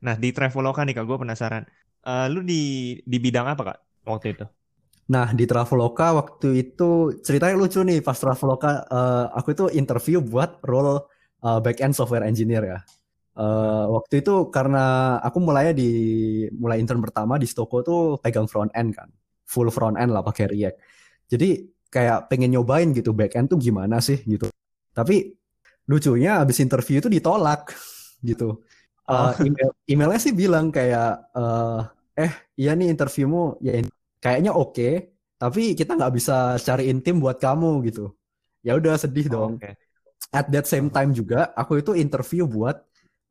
Nah, di Traveloka nih Kak, gue penasaran. Uh, lu di di bidang apa Kak waktu itu? Nah, di Traveloka waktu itu ceritanya lucu nih pas Traveloka uh, aku itu interview buat role uh, back end software engineer ya. Uh, waktu itu karena aku mulainya di mulai intern pertama di Stoko tuh pegang front end kan. Full front end lah pakai React. Jadi kayak pengen nyobain gitu back end tuh gimana sih gitu. Tapi lucunya abis interview itu ditolak gitu. Uh, email emailnya sih bilang kayak uh, eh iya nih interviewmu ya kayaknya oke, okay, tapi kita nggak bisa cariin tim buat kamu gitu. Ya udah sedih oh, dong. Okay. At that same time juga aku itu interview buat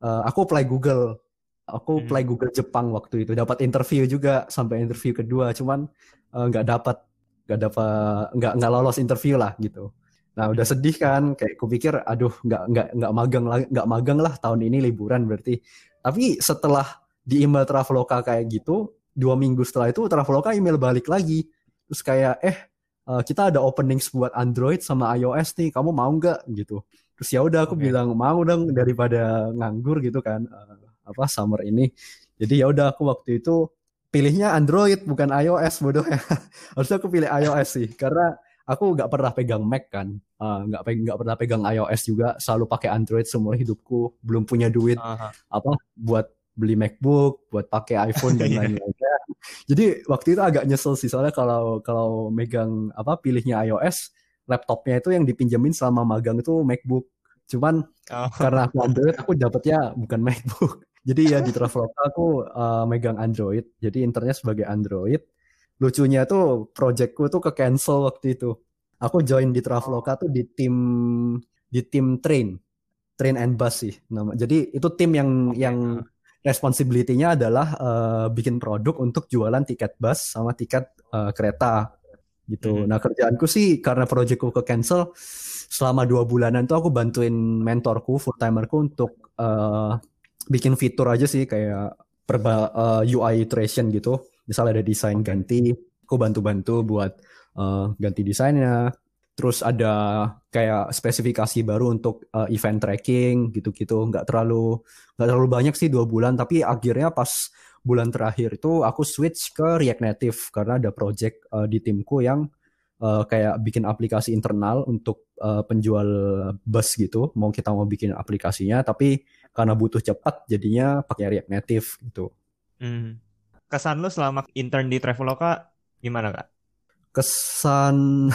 uh, aku apply Google. Aku hmm. apply Google Jepang waktu itu. Dapat interview juga sampai interview kedua, cuman nggak uh, dapat nggak dapat nggak nggak lolos interview lah gitu. Nah udah sedih kan, kayak kupikir aduh nggak nggak nggak magang lah nggak magang lah tahun ini liburan berarti. Tapi setelah di email Traveloka kayak gitu, dua minggu setelah itu Traveloka email balik lagi. Terus kayak eh uh, kita ada openings buat Android sama iOS nih kamu mau nggak? Gitu. Terus ya udah aku okay. bilang mau dong daripada nganggur gitu kan uh, apa summer ini. Jadi ya udah aku waktu itu pilihnya Android bukan iOS bodoh ya. Harusnya aku pilih iOS sih karena aku nggak pernah pegang Mac kan nggak uh, nggak pernah pegang iOS juga selalu pakai Android semua hidupku belum punya duit uh -huh. apa buat beli MacBook, buat pakai iPhone dan iya. lain-lainnya. Jadi waktu itu agak nyesel sih soalnya kalau kalau megang apa pilihnya iOS, laptopnya itu yang dipinjemin selama magang itu MacBook. Cuman oh. karena aku Android, aku dapetnya bukan MacBook. Jadi ya di Traveloka aku uh, megang Android. Jadi internnya sebagai Android. Lucunya tuh projectku tuh ke cancel waktu itu. Aku join di Traveloka tuh di tim di tim train, train and bus sih nama. Jadi itu tim yang okay. yang responsibility-nya adalah uh, bikin produk untuk jualan tiket bus sama tiket uh, kereta gitu. Hmm. Nah kerjaanku sih karena proyekku ke cancel selama dua bulanan tuh aku bantuin mentorku full timerku untuk uh, bikin fitur aja sih kayak perba uh, UI iteration gitu. Misalnya ada desain ganti, aku bantu-bantu buat uh, ganti desainnya, terus ada kayak spesifikasi baru untuk uh, event tracking gitu-gitu nggak terlalu nggak terlalu banyak sih dua bulan tapi akhirnya pas bulan terakhir itu aku switch ke React Native karena ada project uh, di timku yang uh, kayak bikin aplikasi internal untuk uh, penjual bus gitu mau kita mau bikin aplikasinya tapi karena butuh cepat jadinya pakai React Native gitu. Hmm. Kesan lu selama intern di Traveloka gimana kak? kesan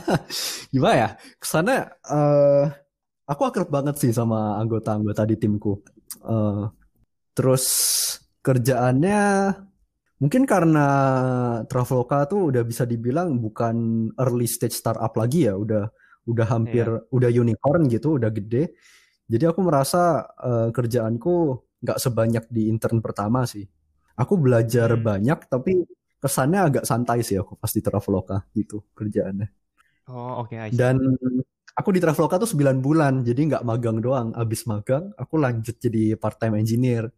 gimana ya kesannya uh, aku akrab banget sih sama anggota-anggota di timku uh, terus kerjaannya mungkin karena Traveloka tuh udah bisa dibilang bukan early stage startup lagi ya udah udah hampir yeah. udah unicorn gitu udah gede jadi aku merasa uh, kerjaanku nggak sebanyak di intern pertama sih aku belajar hmm. banyak tapi kesannya agak santai sih aku pas di Traveloka gitu kerjaannya. Oh oke. Okay, Dan aku di Traveloka tuh 9 bulan, jadi nggak magang doang. Abis magang, aku lanjut jadi part time engineer.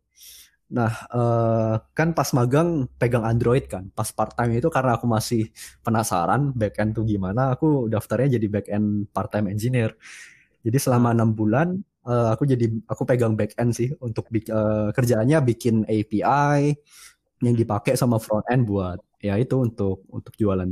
Nah, uh, kan pas magang pegang Android kan. Pas part time itu karena aku masih penasaran backend tuh gimana, aku daftarnya jadi backend part time engineer. Jadi selama hmm. enam bulan uh, aku jadi aku pegang backend sih untuk uh, kerjaannya bikin API, yang dipakai sama front end buat ya itu untuk untuk jualan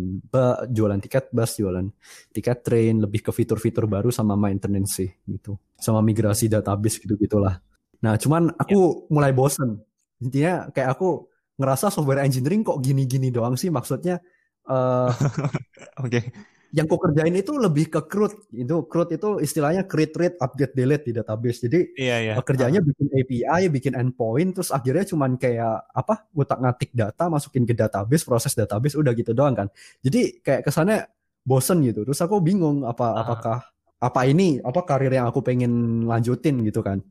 jualan tiket bus, jualan tiket train, lebih ke fitur-fitur baru sama maintenance sih gitu. Sama migrasi database gitu gitulah. Nah, cuman aku ya. mulai bosen. Intinya kayak aku ngerasa software engineering kok gini-gini doang sih maksudnya uh, oke. Okay yang ku kerjain itu lebih ke CRUD. Itu CRUD itu istilahnya create, read, update, delete di database. Jadi iya, iya. kerjanya uh. bikin API, bikin endpoint, terus akhirnya cuman kayak apa? Ngutak-ngatik data, masukin ke database, proses database, udah gitu doang kan. Jadi kayak kesannya bosen gitu. Terus aku bingung apa uh. apakah apa ini apa karir yang aku pengen lanjutin gitu kan.